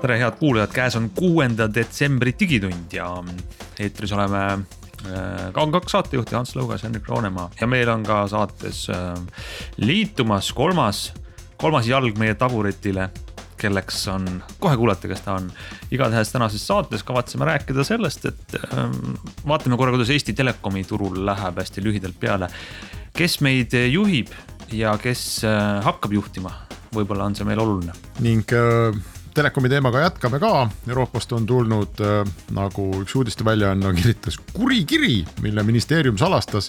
tere, head kuulajad, käes on kuuenda detsembri Digitund ja eetris oleme K2 saatejuht Ants Lõugas, Henrik Roonemaa ja meil on ka saates äh, liitumas kolmas, kolmas jalg meie taburetile kelleks on, kohe kuulete, kes ta on. igatahes tänases saates kavatseme rääkida sellest, et ähm, vaatame korra, kuidas Eesti Telekomi turul läheb hästi lühidalt peale. kes meid juhib ja kes äh, hakkab juhtima, võib-olla on see meil oluline. ning äh, telekomi teemaga jätkame ka, Euroopast on tulnud äh, nagu üks uudisteväljaanne kirjutas kuri kiri, mille ministeerium salastas.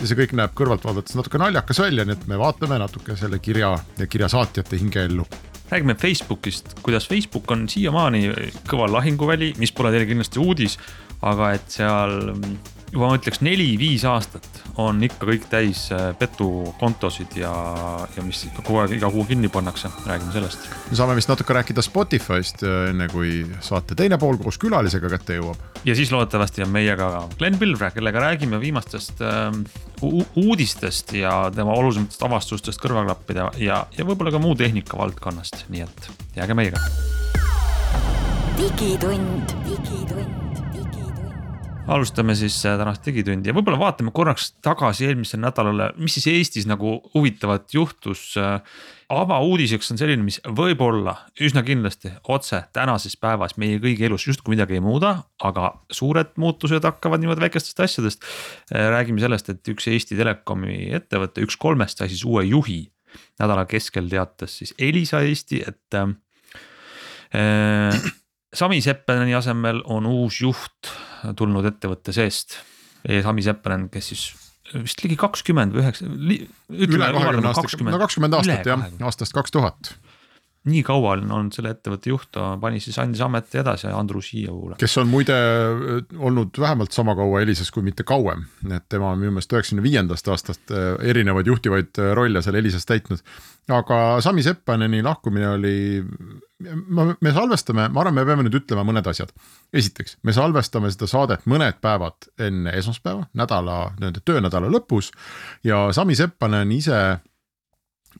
Ja see kõik näeb kõrvalt vaadates natuke naljakas välja, nii et me vaatame natuke selle kirja ja kirja saatjate hingeellu räägime Facebookist, kuidas Facebook on siiamaani kõva lahinguväli, mis pole teile kindlasti uudis, aga et seal juba ma ütleks neli-viis aastat on ikka kõik täis äh, petukontosid ja, ja mis kogu aeg iga kuu kinni pannakse, räägime sellest. me saame vist natuke rääkida Spotify'st äh, enne kui saate teine pool koos külalisega kätte jõuab. ja siis loodetavasti on meiega Glen Pilvre, kellega räägime viimastest äh, uudistest ja tema olulisematest avastustest kõrvaklappide ja, ja võib-olla ka muu tehnika valdkonnast, nii et jääge meiega. digitund, digitund alustame siis äh, tänast digitundi ja võib-olla vaatame korraks tagasi eelmisele nädalale, mis siis Eestis nagu huvitavat juhtus. Äh, avauudiseks on selline, mis võib-olla üsna kindlasti otse tänases päevas meie kõigi elus justkui midagi ei muuda, aga suured muutused hakkavad niimoodi väikestest asjadest. Äh, räägime sellest, et üks Eesti Telekomi ettevõte, üks kolmest sai siis uue juhi. nädala keskel teatas siis Elisa Eesti, et äh, Sami Seppelini asemel on uus juht tulnud ettevõtte seest. Sami Seppelen, kes siis vist ligi kakskümmend või üheksa. üle kahekümne aastat, no kakskümmend aastat jah, aastast kaks tuhat nii kaua on olnud selle ettevõtte juht, ta pani siis, andis ameti edasi Andrus Hiiule. kes on muide äh, olnud vähemalt sama kaua Elisas, kui mitte kauem, et tema on minu meelest üheksakümne viiendast aastast äh, erinevaid juhtivaid äh, rolle seal Elisas täitnud. aga Sami Seppaneni lahkumine oli, me salvestame, ma arvan, me peame nüüd ütlema mõned asjad. esiteks, me salvestame seda saadet mõned päevad enne esmaspäeva, nädala, nii-öelda töönädala lõpus ja Sami Seppanen ise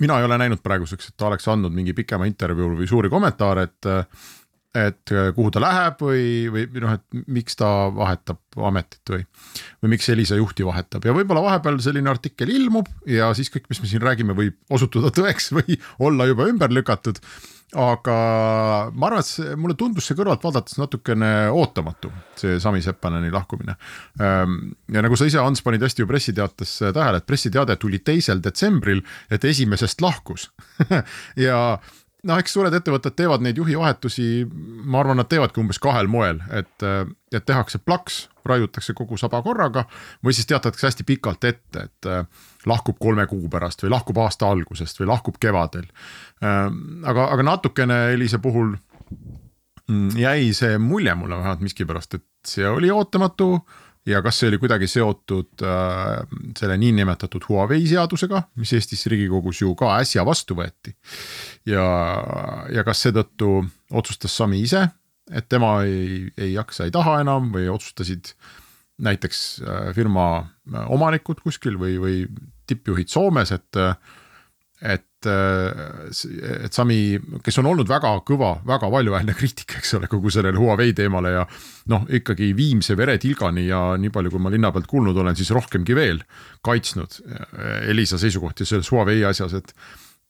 mina ei ole näinud praeguseks, et ta oleks andnud mingi pikema intervjuu või suuri kommentaare, et et kuhu ta läheb või, või noh, et miks ta vahetab ametit või, või miks Elisa juhti vahetab. Ja võib-olla vahepeal selline artikkel ilmub ja siis kõik, mis me siin räägime, võib osutuda tõeks või olla juba ümber lükatud aga ma arvan, et see, mulle tundus see kõrvalt vaadates natukene ootamatu, see Sami Seppaneni lahkumine. Ehm, ja nagu sa ise, Ants, panid hästi ju pressiteates tähele, et pressiteade tuli teisel detsembril, et esimesest lahkus ja noh, eks suured ettevõtted teevad neid juhivahetusi, ma arvan, nad teevadki umbes kahel moel, et, et tehakse plaks, raiutakse kogu saba korraga või siis teatatakse hästi pikalt ette, et äh, lahkub kolme kuu pärast või lahkub aasta algusest või lahkub kevadel äh,. aga, aga natukene Elise puhul mm, jäi see mulje mulle vähemalt miskipärast, et see oli ootamatu ja kas see oli kuidagi seotud äh, selle niinimetatud Huawei seadusega, mis Eestis riigikogus ju ka äsja vastu võeti. Ja, ja kas seetõttu otsustas Sami ise, et tema ei, ei jaksa, ei taha enam või otsustasid näiteks äh, firma äh, omanikud kuskil või, või tippjuhid Soomes, et äh, et, et Sami, kes on olnud väga kõva, väga valjuhäälne kriitik, eks ole, kogu sellele Huawei teemale ja noh, ikkagi viimse veretilgani ja nii palju, kui ma linna pealt kuulnud olen, siis rohkemgi veel kaitsnud Elisa seisukohti selles Huawei asjas, et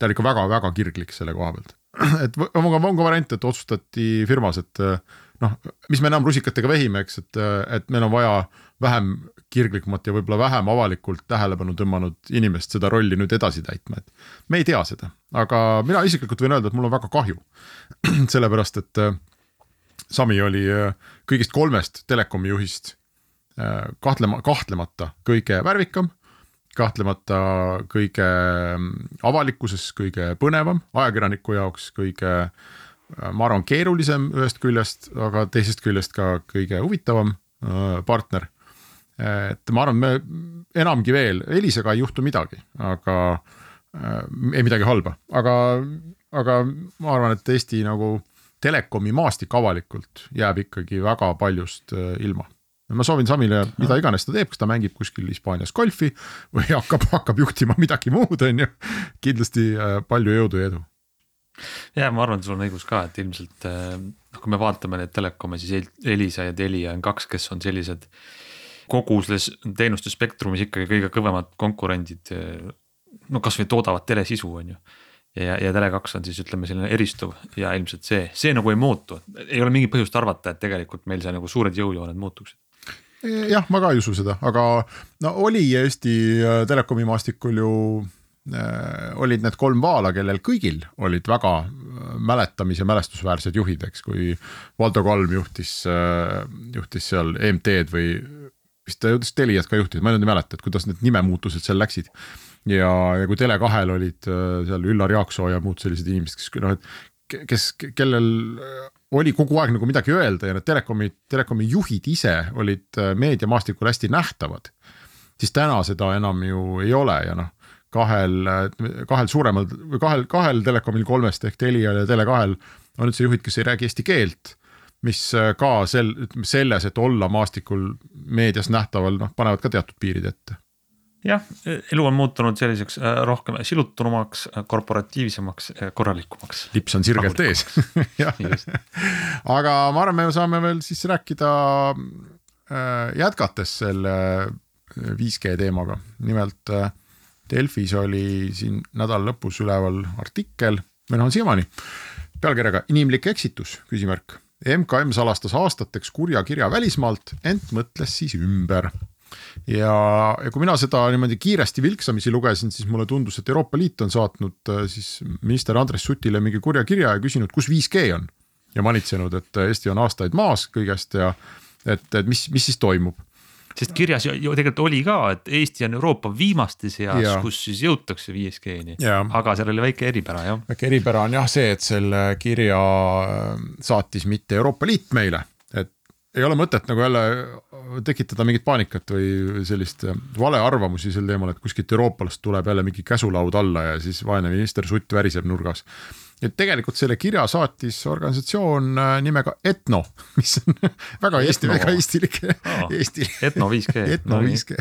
ta oli ikka väga-väga kirglik selle koha pealt. et on ka, on ka variant, et otsustati firmas, et äh, noh, mis me enam rusikatega vehime, eks, et, et meil on vaja vähem kirglikumat ja võib-olla vähem avalikult tähelepanu tõmmanud inimest seda rolli nüüd edasi täitma, et. me ei tea seda, aga mina isiklikult võin öelda, et mul on väga kahju. sellepärast, et äh, Sami oli kõigist kolmest telekomi juhist kahtlema, kahtlemata kõige värvikam kahtlemata kõige mm, avalikkuses kõige põnevam, ajakirjaniku jaoks kõige ma arvan, keerulisem ühest küljest, aga teisest küljest ka kõige huvitavam äh, partner. et ma arvan, me enamgi veel, Elisaga ei juhtu midagi, aga äh, ei midagi halba, aga, aga ma arvan, et Eesti nagu telekomi maastik avalikult jääb ikkagi väga paljust äh, ilma ma soovin Samile, mida iganes ta teeb, kas ta mängib kuskil Hispaanias golfi või hakkab, hakkab juhtima midagi muud, on ju. kindlasti äh, palju jõudu ja edu. ja ma arvan, et sul on õigus ka, et ilmselt äh, noh, kui me vaatame neid telekome, siis Elisa ja Telia on kaks, kes on sellised. kogu selles teenuste spektrumis ikkagi kõige kõvemad konkurendid. Äh, no kasvõi toodavad telesisu, on ju ja, ja Tele2 on siis ütleme selline eristuv ja ilmselt see, see nagu ei muutu, ei ole mingit põhjust arvata, et tegelikult meil see nagu suured jõujooned muutuksid jah, ma ka ei usu seda, aga no oli Eesti äh, telekomi maastikul ju äh, olid need kolm vaala, kellel kõigil olid väga äh, mäletamis- ja mälestusväärsed juhid, eks, kui Valdo Kalm juhtis äh,, juhtis seal EMT-d või vist ta jõudis Teliat ka juhtida, ma nüüd ei mäleta, et kuidas need nimemuutused seal läksid. ja, ja kui Tele2-l olid äh, seal Üllar Jaaksoo ja muud sellised inimesed, kes noh, et kes, kellel oli kogu aeg nagu midagi öelda ja need telekomi, telekomi juhid ise olid äh, meediamaastikul hästi nähtavad. siis täna seda enam ju ei ole ja noh, kahel, äh, kahel suuremal või kahel, kahel telekomil kolmest ehk Telial ja Tele2-l on üldse juhid, kes ei räägi eesti keelt. mis äh, ka sel, selles, et olla maastikul meedias nähtaval, noh, panevad ka teatud piirid ette jah, elu on muutunud selliseks äh, rohkem silutunumaks, äh, korporatiivsemaks, äh, korralikumaks. lips on sirgelt ees. Aga ma arvan, me saame veel siis rääkida jätkates selle 5G teemaga, nimelt Delfis oli siin nädala lõpus üleval artikkel, või noh, on siiamaani, pealkirjaga Inimlik eksitus, küsimärk. MKM salastas aastateks kurja kirja välismaalt, ent mõtles siis ümber ja, ja kui mina seda niimoodi kiiresti vilksamisi lugesin, siis mulle tundus, et Euroopa Liit on saatnud äh, siis minister Andres Sutile mingi kurja kirja ja küsinud, kus 5G on. ja manitsenud, et Eesti on aastaid maas kõigest ja et, et mis, mis siis toimub sest kirjas ju tegelikult oli ka, et Eesti on Euroopa viimaste seas, kus siis jõutakse 5G-ni, aga seal oli väike eripära jah. väike eripära on jah see, et selle kirja äh, saatis mitte Euroopa Liit meile, ei ole mõtet nagu jälle tekitada mingit paanikat või sellist valearvamusi sel teemal, et kuskilt Euroopast tuleb jälle mingi käsulaud alla ja siis vaene minister Sutt väriseb nurgas. et tegelikult selle kirja saatis organisatsioon äh, nimega Etno, mis on väga Eesti, väga eestilik oh,. Eesti. Etno 5G. Etno 5G.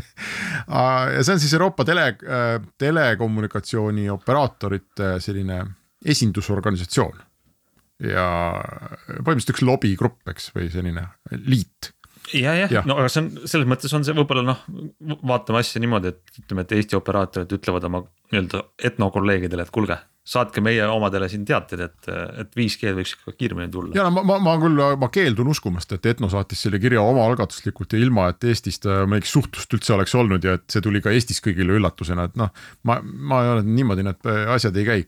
ja see on siis Euroopa tele, äh, telekommunikatsiooni operaatorite selline esindusorganisatsioon ja põhimõtteliselt üks lobigrupp, eks, või selline liit ja, jah ja., no aga see on selles mõttes on see võib-olla noh, vaatame asja niimoodi, et ütleme, et Eesti operaatorid ütlevad oma nii-öelda etnokolleegidele, et kuulge, saatke meie omadele siin teateid, et, et 5G võiks ikka kiiremini tulla. ja no ma, ma, ma küll, ma keeldun uskumast, et Etno saatis selle kirja omaalgatuslikult ja ilma, et Eestist äh, mingit suhtlust üldse oleks olnud ja et see tuli ka Eestis kõigile üllatusena, et noh. ma, ma ei ole niimoodi, need asjad ei käi,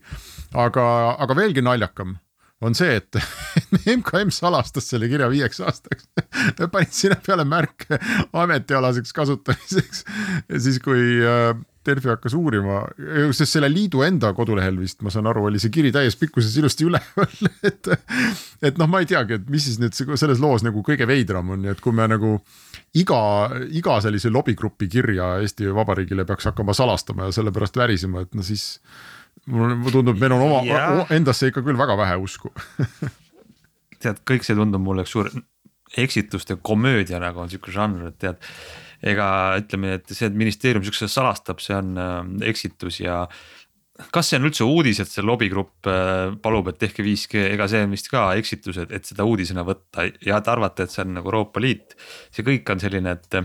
aga, aga veelgi naljakam on see, et MKM salastas selle kirja viieks aastaks panid sinna peale märke ametialaseks kasutamiseks ja siis, kui äh, Delfi hakkas uurima, sest selle liidu enda kodulehel vist, ma saan aru, oli see kiri täies pikkuses ilusti üleval, et. et noh, ma ei teagi, et mis siis nüüd selles loos nagu kõige veidram on, et kui me nagu iga, iga sellise lobigrupi kirja Eesti Vabariigile peaks hakkama salastama ja sellepärast värisema, et no siis mulle tundub, meil on oma ja. endasse ikka küll väga vähe usku tead, kõik see tundub mulle üks suur eksituste komöödia nagu on sihuke žanr, et tead. ega ütleme, et see, et ministeerium siukse salastab, see on äh, eksitus ja kas see on üldse uudis, et see lobigrupp äh, palub, et tehke 5G, ega see on vist ka eksitus, et, et seda uudisena võtta ja et arvata, et see on nagu Euroopa Liit. see kõik on selline, et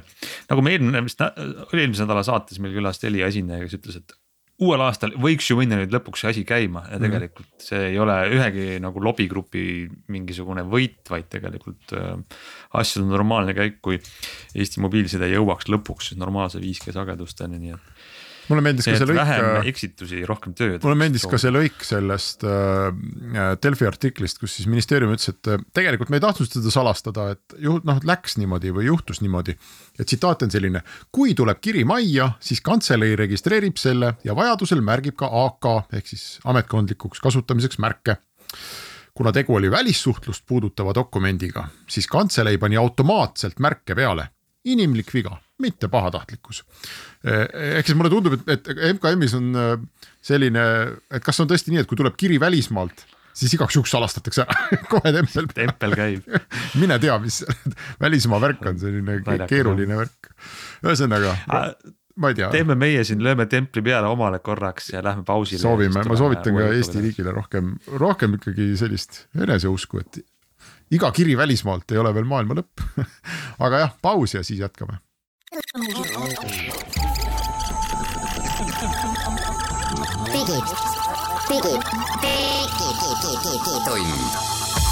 nagu me eelmine vist, oli eelmise nädala saates meil külas Telia esindaja, kes ütles, et uuel aastal võiks ju minna nüüd lõpuks see asi käima ja mhm. tegelikult see ei ole ühegi nagu lobigrupi mingisugune võit, vaid tegelikult äh, asjade normaalne käik, kui Eesti mobiilside jõuaks lõpuks siis normaalse 5G sagedusteni, nii et mulle meeldis ka see lõik. vähem äh, eksitusi, rohkem tööd. mulle meeldis ka see lõik sellest äh, Delfi artiklist, kus siis ministeerium ütles, et äh, tegelikult me ei tahtnud seda salastada, et juht noh, läks niimoodi või juhtus niimoodi. ja tsitaat on selline, kui tuleb kiri majja, siis kantselei registreerib selle ja vajadusel märgib ka AK ehk siis ametkondlikuks kasutamiseks märke kuna tegu oli välissuhtlust puudutava dokumendiga, siis kantselei pani automaatselt märke peale, inimlik viga, mitte pahatahtlikkus. ehk siis mulle tundub, et, et MKM-is on äh, selline, et kas on tõesti nii, et kui tuleb kiri välismaalt siis igaks juhuks salastatakse ära kohe tempel. tempel käib mine tea, mis välismaa värk on, selline keeruline värk. ühesõnaga ma ei tea. teeme meie siin, lööme templi peale omale korraks ja lähme pausile. soovime, ma soovitan ka Eesti riigile rohkem, rohkem ikkagi sellist eneseusku, et iga kiri välismaalt ei ole veel maailma lõpp aga jah, paus ja siis jätkame. Digitund,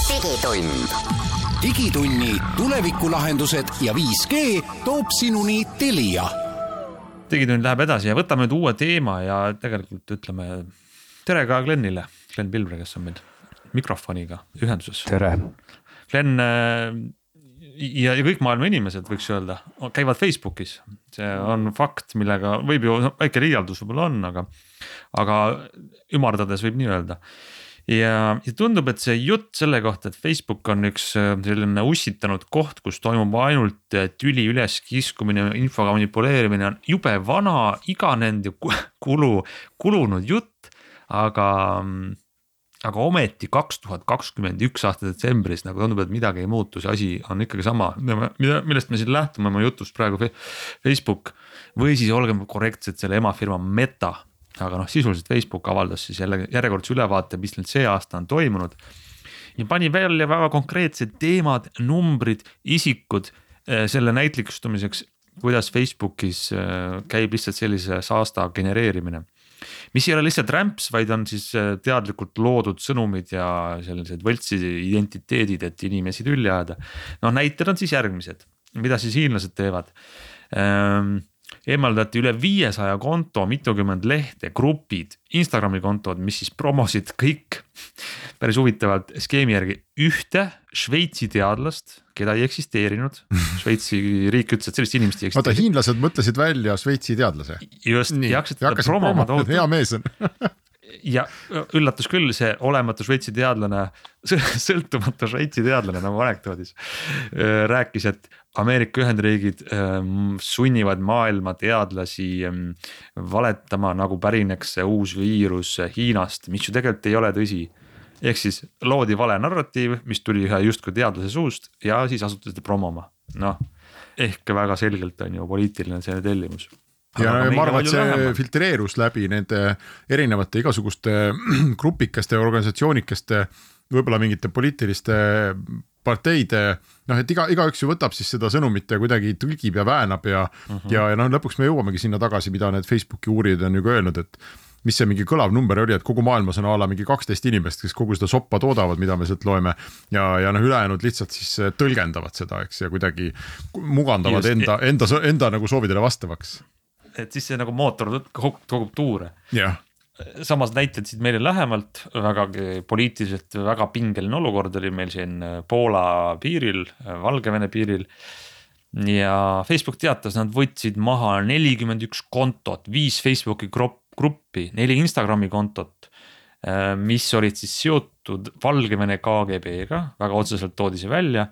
digitund digitunni tulevikulahendused ja 5G toob sinuni Telia digitund läheb edasi ja võtame nüüd uue teema ja tegelikult ütleme tere ka Glenile, Glen Pilvre, kes on meil mikrofoniga ühenduses. tere. Glen äh, ja, ja kõik maailma inimesed, võiks öelda, käivad Facebookis, see on fakt, millega võib ju väike liialdus võib-olla on, aga, aga ümardades võib nii öelda. Ja, ja tundub, et see jutt selle kohta, et Facebook on üks äh, selline ussitanud koht, kus toimub ainult äh, tüli üleskiskumine, infoga manipuleerimine on jube vana, iganenud ja kulu, kulunud jutt, aga aga ometi kaks tuhat kakskümmend üks aasta detsembris nagu tundub, et midagi ei muutu, see asi on ikkagi sama, millest me siin lähtume oma jutus praegu Facebook. või siis olgem korrektsed, selle emafirma Meta aga noh, sisuliselt Facebook avaldas siis jälle järjekordse ülevaate, mis neil see aasta on toimunud. ja pani välja väga konkreetsed teemad, numbrid, isikud eh, selle näitlikustamiseks, kuidas Facebookis eh, käib lihtsalt sellise saasta genereerimine mis ei ole lihtsalt rämps, vaid on siis eh, teadlikult loodud sõnumid ja sellised võltsid identiteedid, et inimesi tülli ajada. no näited on siis järgmised, mida siis hiinlased teevad ehm, eemaldati üle viiesaja konto, mitukümmend lehte, grupid, Instagrami kontod, mis siis promosid kõik päris huvitavalt skeemi järgi ühte Šveitsi teadlast, keda ei eksisteerinud. Šveitsi riik ütles, et sellist inimest ei eksisteeri. oota, hiinlased mõtlesid välja Šveitsi teadlase. just, ja hakkasid promoma tohutult. hea mees on ja üllatus küll, see olematu Šveitsi teadlane, sõltumatu Šveitsi teadlane nagu anekdoodis rääkis, et Ameerika Ühendriigid ähm, sunnivad maailma teadlasi ähm, valetama, nagu pärineks see uus viirus Hiinast, mis ju tegelikult ei ole tõsi. ehk siis loodi vale narratiiv, mis tuli ühe justkui teadlase suust ja siis asuti seda promoma, noh. ehk väga selgelt on ju poliitiline see tellimus ja ma arvan, et see lähema. filtreerus läbi nende erinevate igasuguste grupikeste, organisatsioonikeste, võib-olla mingite poliitiliste parteide noh, et iga, igaüks ju võtab siis seda sõnumit ja kuidagi tõlgib ja väänab ja uh, -huh. ja, ja noh, lõpuks me jõuamegi sinna tagasi, mida need Facebooki uurijad on ju ka öelnud, et mis see mingi kõlav number oli, et kogu maailmas on a la mingi kaksteist inimest, kes kogu seda soppa toodavad, mida me sealt loeme. ja, ja noh, ülejäänud lihtsalt siis tõlgendavad seda, eks, ja kuidagi mugandavad Just, enda, enda, enda, enda nagu soovidele vastavaks. Et siis see nagu mootor kogub tuure. jah samas näited siit meile lähemalt, vägagi poliitiliselt väga pingeline olukord oli meil siin Poola piiril, Valgevene piiril. ja Facebook teatas, nad võtsid maha nelikümmend üks kontot, viis Facebooki gruppi, neli Instagrami kontot. mis olid siis seotud Valgevene KGB-ga, väga otseselt toodi see välja.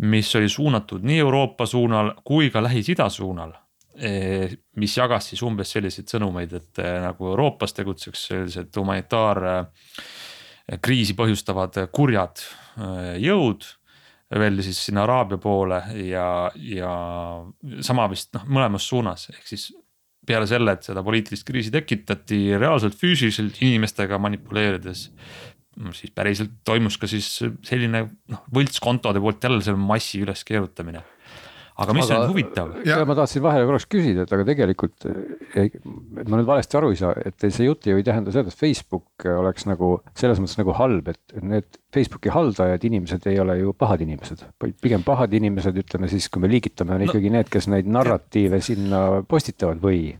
mis oli suunatud nii Euroopa suunal kui ka Lähis-Ida suunal mis jagas siis umbes selliseid sõnumeid, et eh, nagu Euroopas tegutseks sellised humanitaarkriisi põhjustavad kurjad eh, jõud. Öeldi siis sinna Araabia poole ja, ja sama vist noh, mõlemas suunas, ehk siis peale selle, et seda poliitilist kriisi tekitati reaalselt füüsiliselt inimestega manipuleerides. siis päriselt toimus ka siis selline noh, võltskontode poolt jälle selle massi üles keerutamine aga mis aga, on huvitav? ma tahtsin vahele korraks küsida, et aga tegelikult, et ma nüüd valesti aru ei saa, et see jutt ju ei tähenda seda, et Facebook oleks nagu selles mõttes nagu halb, et need Facebooki haldajad, inimesed ei ole ju pahad inimesed. pigem pahad inimesed, ütleme siis, kui me liigitame, on no, ikkagi need, kes neid narratiive sinna postitavad või?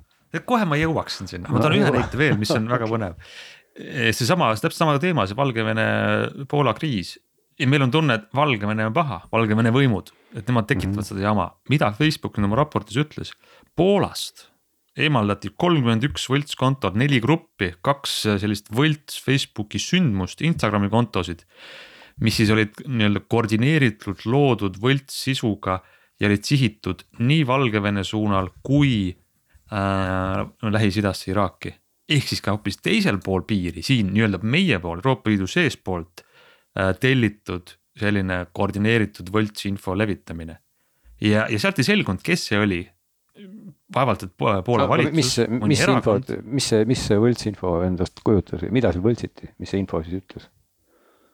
kohe ma jõuaksin sinna, ma toon no, ühe näite veel, mis on väga põnev. seesama, täpselt sama teema, see Valgevene-Poola kriis ja meil on tunne, et Valgevene on paha, Valgevene võimud, et nemad tekitavad mm -hmm. seda jama, mida Facebook nüüd oma raportis ütles. Poolast eemaldati kolmkümmend üks võltskontot, neli gruppi, kaks sellist võlts Facebooki sündmust, Instagrami kontosid. mis siis olid nii-öelda koordineeritult loodud võltssisuga ja olid sihitud nii Valgevene suunal kui äh, Lähis-Idasse, Iraaki. ehk siis ka hoopis teisel pool piiri, siin nii-öelda meie pool, Euroopa Liidu seestpoolt äh, tellitud selline koordineeritud võltsinfo levitamine. ja, ja sealt ei selgunud, kes see oli. vaevalt, et Poola valitsus. mis, mis infot, mis see, mis see võltsinfo endast kujutas, mida seal võltsiti, mis see info siis ütles?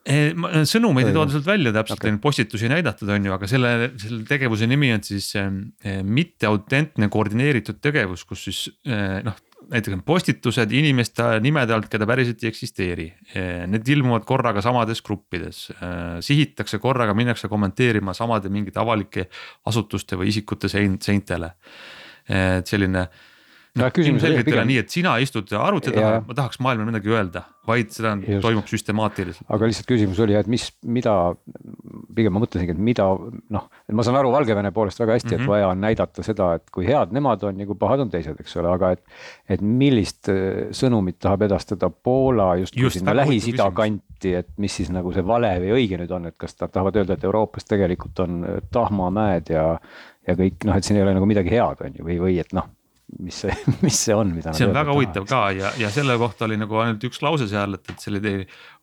Eh, sõnumeid ei toodud sealt välja täpselt okay., postitusi näidatud, on ju, aga selle, selle tegevuse nimi on siis eh, mitte autentne koordineeritud tegevus, kus siis eh, noh, näiteks on postitused inimeste nimede alt, keda päriselt ei eksisteeri. Need ilmuvad korraga samades gruppides, sihitakse korraga, minnakse kommenteerima samade mingite avalike asutuste või isikute seintele. et selline ilmselgelt ei ole nii, et sina istud arvuti taha, ma tahaks maailmale midagi öelda, vaid seda Just. toimub süstemaatiliselt. aga lihtsalt küsimus oli, et mis, mida, pigem ma mõtlesingi, et mida noh, et ma saan aru Valgevene poolest väga hästi mm, -hmm. et mhm. vaja on näidata seda, et kui head nemad on ja kui pahad on teised, eks ole, aga et. et millist äh, sõnumit tahab edastada Poola justkui just sinna Lähis-Ida kanti, et mis siis nagu see vale või õige nüüd on, et kas nad tahavad öelda, et Euroopas tegelikult on äh, tahmamäed ja ja kõik noh, et siin ei ole nagu midagi head, on ju, või, või et noh mis see, mis see on, mida. see on väga huvitav ka ja, ja selle kohta oli nagu ainult üks lause seal, et, et selle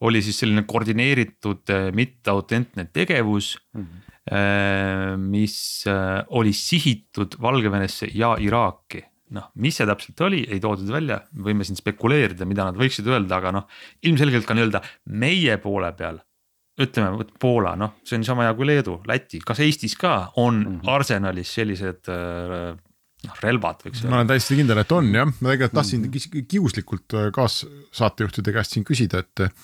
oli siis selline koordineeritud äh, mitteautentne tegevus mm. -hmm. mis äh, oli sihitud Valgevenesse ja Iraaki noh, mis see täpselt oli, ei toodud välja, võime siin spekuleerida, mida nad võiksid öelda, aga noh, ilmselgelt ka nii-öelda meie poole peal ütleme, Poola, noh, see on sama hea kui Leedu, Läti, kas Eestis ka on mm -hmm. arsenalis sellised noh relvad võiks öelda. ma olen täiesti kindel, et on jah, ma tegelikult tahtsin mm. kiuslikult äh, kaassaatejuhtide käest siin küsida, et äh,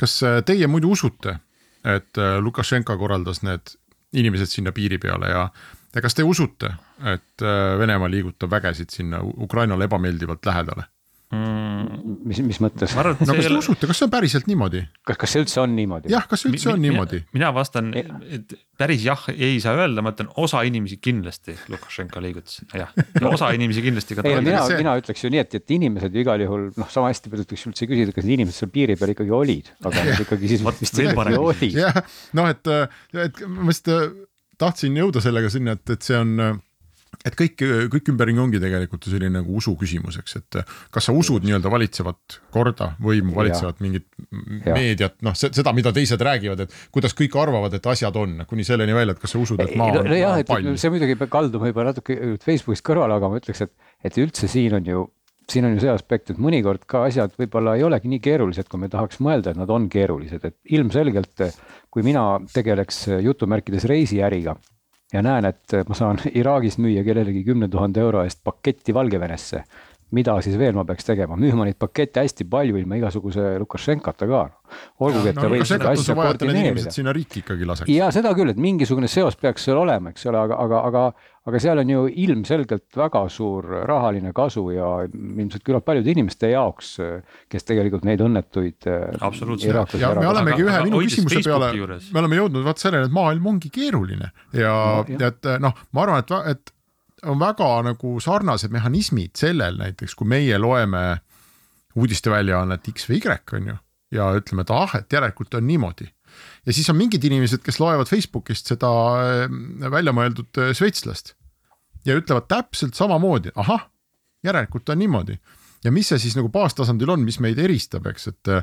kas äh, teie muidu usute, et Lukašenka korraldas need inimesed sinna piiri peale ja ja kas te usute, et Venemaa liigutab vägesid sinna Ukrainale ebameeldivalt lähedale? Mm,. mis, mis mõttes? no kas te usute, kas see on päriselt niimoodi? kas, kas see üldse on niimoodi? jah, kas see üldse mi, on niimoodi? mina vastan, et päris jah, ei saa öelda, ma ütlen osa inimesi kindlasti Lukašenka liigutas, jah, ja osa inimesi kindlasti ka. ei no mina, mina ütleks ju nii, et, et inimesed ju igal juhul noh, sama hästi võiks üldse küsida, kas need inimesed seal piiri peal ikkagi olid, aga nad ikkagi siis vist ikkagi olid. jah, noh, et, et ma just tahtsin jõuda sellega sinna, et, et see on et kõik, kõik ümberringi ongi tegelikult ju selline nagu usu küsimus, eks, et kas sa usud nii-öelda valitsevat korda, võimu, valitsevat mingit meediat, noh, seda, mida teised räägivad, et kuidas kõik arvavad, et asjad on, kuni selleni välja, et kas sa usud, et maa on, no, on pall. see muidugi kaldub võib-olla natuke Facebookist kõrvale, aga ma ütleks, et, et üldse siin on ju siin on ju see aspekt, et mõnikord ka asjad võib-olla ei olegi nii keerulised, kui me tahaks mõelda, et nad on keerulised, et ilmselgelt kui mina tegeleks jutumärkides reisiäriga ja näen, et ma saan Iraagist müüa kellelegi kümne tuhande euro eest paketti Valgevenesse. Mida siis veel ma peaks tegema, müüma neid pakette hästi palju ilma igasuguse Lukašenkata ka. olgugi, et ta no, võib seda asja koordineerida. sinna riiki ikkagi laseks. ja seda küll, et mingisugune seos peaks seal olema, eks ole, aga, aga, aga, aga seal on ju ilmselgelt väga suur rahaline kasu ja ilmselt küllalt paljude inimeste jaoks, kes tegelikult neid õnnetuid. absoluutselt. ja me olemegi ühe minu küsimuse peale, me oleme jõudnud vaat selleni, et maailm ongi keeruline ja no,, et noh, ma arvan, et, et on väga nagu sarnased mehhanismid sellel näiteks, kui meie loeme uudisteväljaannet X või Y on ju ja ütleme, et ah, et järelikult on niimoodi. ja siis on mingid inimesed, kes loevad Facebookist seda äh, väljamõeldud äh, šveitslast ja ütlevad täpselt samamoodi, ahah, järelikult on niimoodi. ja mis see siis nagu baastasandil on, mis meid eristab, eks, et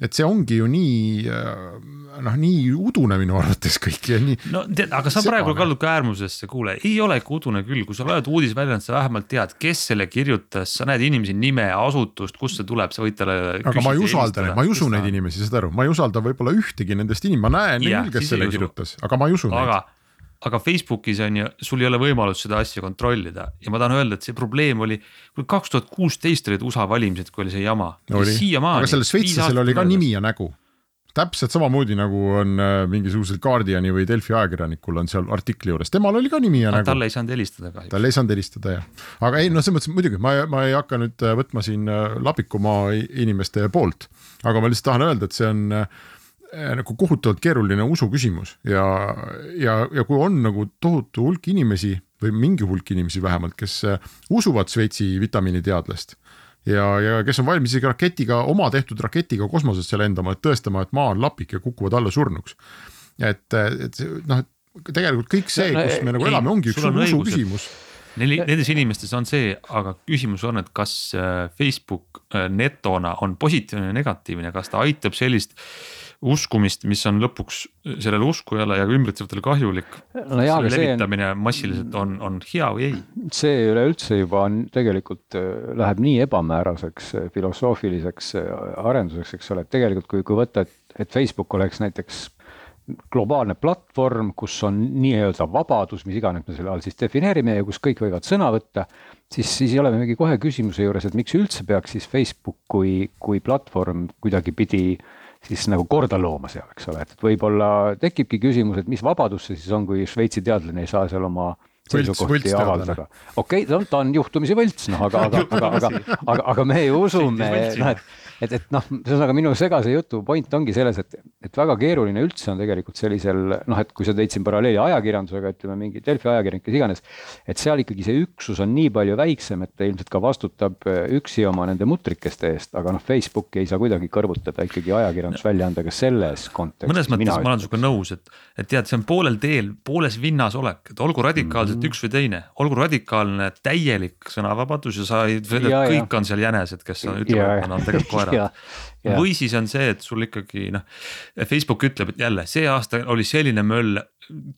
et see ongi ju nii äh, noh, nii udune minu arvates kõik ja nii. no tead, aga sa praegu kaldud ka äärmusesse, kuule, ei olegi udune küll, kui sa loed uudisväljaannet, sa vähemalt tead, kes selle kirjutas, sa näed inimese nime, asutust, kust see tuleb, sa võid talle. aga ma ei usalda neid, ma ei usu neid inimesi, saad aru, ma ei usalda võib-olla ühtegi nendest inimestest, ma näen ja, küll, kes selle kirjutas, aga ma ei usu aga, neid aga Facebookis on ju, sul ei ole võimalust seda asja kontrollida ja ma tahan öelda, et see probleem oli, kui kaks tuhat kuusteist olid USA valimised, kui oli see jama. aga sellel šveitslasel oli ka nimi ja nägu täpselt samamoodi nagu on äh, mingisugusel Guardiani või Delfi ajakirjanikul on seal artikli juures, temal oli ka nimi ja nägu. talle ei saanud helistada kahjuks. talle ei saanud helistada jah, aga ei noh, selles mõttes muidugi ma, ma ei hakka nüüd äh, võtma siin äh, Lapikumaa inimeste poolt, aga ma lihtsalt tahan öelda, et see on Eh, nagu kohutavalt keeruline usu küsimus ja, ja, ja kui on nagu tohutu hulk inimesi või mingi hulk inimesi vähemalt, kes eh, usuvad Šveitsi vitamiiniteadlast ja, ja kes on valmis isegi raketiga, oma tehtud raketiga kosmosesse lendama, et tõestama, et maa on lapik ja kukuvad alla surnuks. et, et see, noh, et tegelikult kõik see, kus me nagu ei, elame, ongi üks on usu et- küsimus. Neil, nendes inimestes on see, aga küsimus on, et kas äh, Facebook äh, netona on positiivne või negatiivne, kas ta aitab sellist uskumist, mis on lõpuks sellele uskujale ja ümbritsevatele kahjulik. no aga see on, levitamine massiliselt on, on hea või ei? see üleüldse juba on tegelikult äh, läheb nii ebamääraseks äh, filosoofiliseks äh, arenduseks, eks ole, et tegelikult kui, kui võtta, et, et Facebook oleks näiteks globaalne platvorm, kus on nii-öelda vabadus, mis iganes me selle all siis defineerime ja kus kõik võivad sõna võtta, siis, siis olemegi kohe küsimuse juures, et miks üldse peaks siis Facebook kui, kui platvorm kuidagipidi siis nagu korda looma seal, eks ole, et võib-olla tekibki küsimus, et mis vabadus see siis on, kui Šveitsi teadlane ei saa seal oma seisukohti avaldada. okei okay,, ta on juhtumisi võlts, noh, aga, aga, aga, aga, aga, aga me ju usume, noh, et, et, et noh, ühesõnaga minu segase jutu point ongi selles, et, et väga keeruline üldse on tegelikult sellisel noh, et kui sa tõid siin paralleeli ajakirjandusega, ütleme mingi Delfi ajakirjanik, kes iganes, et seal ikkagi see üksus on nii palju väiksem, et ta ilmselt ka vastutab äh, üksi oma nende mutrikeste eest, aga noh, Facebooki ei saa kuidagi kõrvutada ikkagi ajakirjandusväljaandega selles kontekstis. mõnes mõttes ma olen sinuga nõus, et, et tead, see on poolel teel, pooles vinnas olek, et olgu radikaalselt mm -hmm. üks või teine, olgu radikaalne täielik sõnavabadus ja sa ei, Ja, ja. kõik on seal jänesed, kes on, ütlevad, et nad on tegelikult koerad. Ja. või siis on see, et sul ikkagi noh, Facebook ütleb, et jälle see aasta oli selline möll,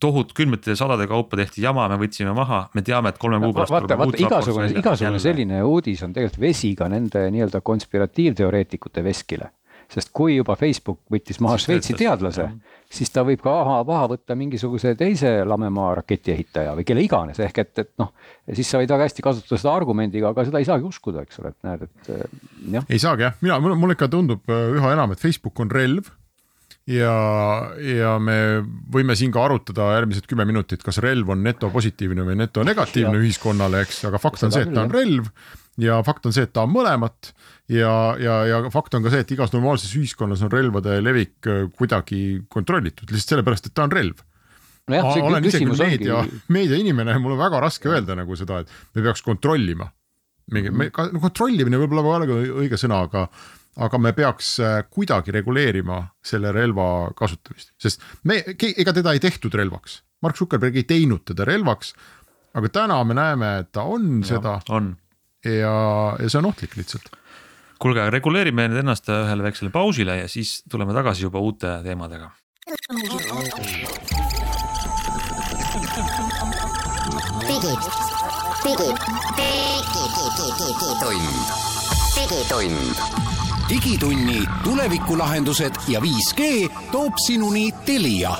tohutu kümnete ja sadade kaupa tehti jama, me võtsime maha, me teame, et kolme kuu pärast vaata, vaata igasugune, igasugune Jälle. selline uudis on tegelikult vesi ka nende nii-öelda konspiratiivteoreetikute veskile. sest kui juba Facebook võttis maha Šveitsi teadlase jah., siis ta võib ka maha, maha võtta mingisuguse teise lamemaa raketiehitaja või kelle iganes, ehk et, et noh, siis sa võid väga hästi kasutada seda argumendiga, aga seda ei saagi uskuda, eks ole, et näed, et eh, jah. ei saagi jah, mina, mulle ikka tundub äh, üha enam, et Facebook on relv ja, ja me võime siin ka arutada järgmised kümme minutit, kas relv on netopositiivne või netonegatiivne ühiskonnale, eks, aga fakt on see, et ta on relv ja fakt on see, et ta on mõlemat ja, ja, ja fakt on ka see, et igas normaalses ühiskonnas on relvade levik äh, kuidagi kontrollitud lihtsalt sellepärast, et ta on relv nojah, see olen küsimus meedia ongi,, meediainimene ja mul on väga raske öelda nagu seda, et me peaks kontrollima. mingi, me ka no, kontrollimine võib-olla pole ka õige sõna, aga, aga me peaks äh, kuidagi reguleerima selle relva kasutamist, sest me, ega teda ei tehtud relvaks. Mark Zuckerberg ei teinud teda relvaks. aga täna me näeme, et ta on ja. seda on, ja, ja see on ohtlik lihtsalt. kuulge, reguleerime nüüd ennast ühele väiksele pausile ja siis tuleme tagasi juba uute teemadega. digitund, digitund, digitunni tulevikulahendused ja 5G toob sinuni Telia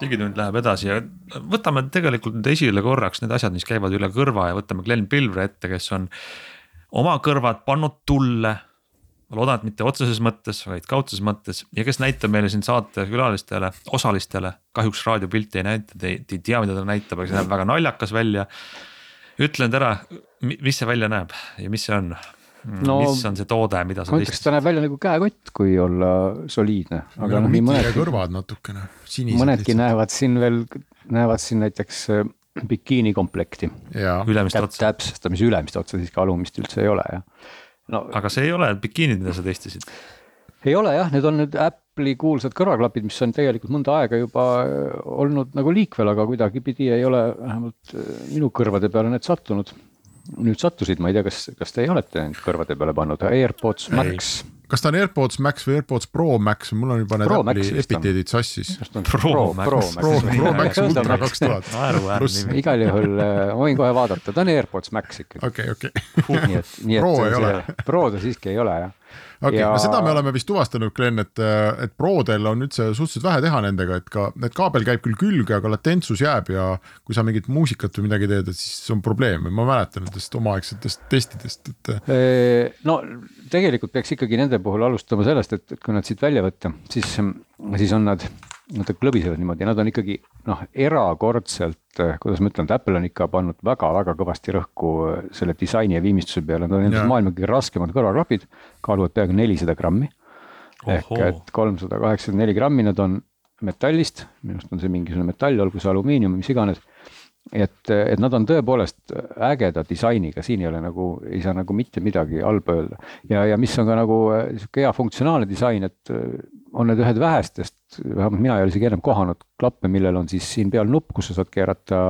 digitund läheb edasi ja võtame tegelikult nüüd esile korraks need asjad, mis käivad üle kõrva ja võtame Glen Pilvre ette, kes on oma kõrvad pannud tulle. ma loodan, et mitte otseses mõttes, vaid kaudses mõttes ja kes näitab meile siin saate külalistele, osalistele, kahjuks raadiopilti ei näita, te ei, te ei tea, mida ta näitab, aga see näeb väga naljakas välja. ütle nüüd ära, mis see välja näeb ja mis see on No, no,? mis on see toode, mida sa ma ütleks, ta näeb välja nagu käekott, kui olla soliidne, aga noh, nii mõnedki, kõrvad natukene sinised. mõnedki. näevad siin veel, näevad siin näiteks äh, bikiinikomplekti. ja, ülemist täp-, otsa, täpsustamise ülemist otsa siiski alumist üldse ei ole ja no aga see ei ole bikiinid, mida sa testisid. ei ole jah, need on nüüd Apple'i kuulsad kõrvaklapid, mis on tegelikult mõnda aega juba äh, olnud nagu liikvel, aga kuidagipidi ei ole vähemalt äh, minu kõrvade peale need sattunud. nüüd sattusid, ma ei tea, kas, kas teie olete need kõrvade peale pannud, AirPods Max. Kas ta on AirPods Max või AirPods Pro Max, mul on juba need Pro Apple'i epiteedid sassis. Pro Max. Pro, Pro Max Ultra kaks tuhat. igal juhul äh, ma võin kohe vaadata, ta on AirPods Max ikkagi. okei, okei, nii et, nii et Pro ei ole. Pro ta siiski ei ole jah. okei, Ja- no seda me oleme vist tuvastanud, Glen, et, et Prodel on üldse suhteliselt vähe teha nendega, et ka, et kaabel käib küll külge, aga latentsus jääb ja kui sa mingit muusikat või midagi teed, et siis on probleem, ma mäletan nendest omaaegsetest testidest, et Ee, no tegelikult peaks ikkagi nende puhul alustama sellest, et, et kui nad siit välja võtta, siis, siis on nad, nad klõbisevad niimoodi, nad on ikkagi noh, erakordselt, kuidas ma ütlen, et Apple on ikka pannud väga-väga kõvasti rõhku äh, selle disaini ja viimistluse peale, nad on ilmselt maailma kõige raskemad kõrvaklapid, kaaluvad peaaegu nelisada grammi. ehk et kolmsada kaheksakümmend neli grammi, nad on metallist, minu arust on see mingisugune metall, olgu see alumiinium, mis iganes. Et, et nad on tõepoolest ägeda disainiga, siin ei ole nagu, ei saa nagu mitte midagi halba öelda. ja, ja mis on ka nagu sihuke hea funktsionaalne disain, et on need ühed vähestest, vähemalt mina ei ole isegi enam kohanud klappe, millel on siis siin peal nupp, kus sa saad keerata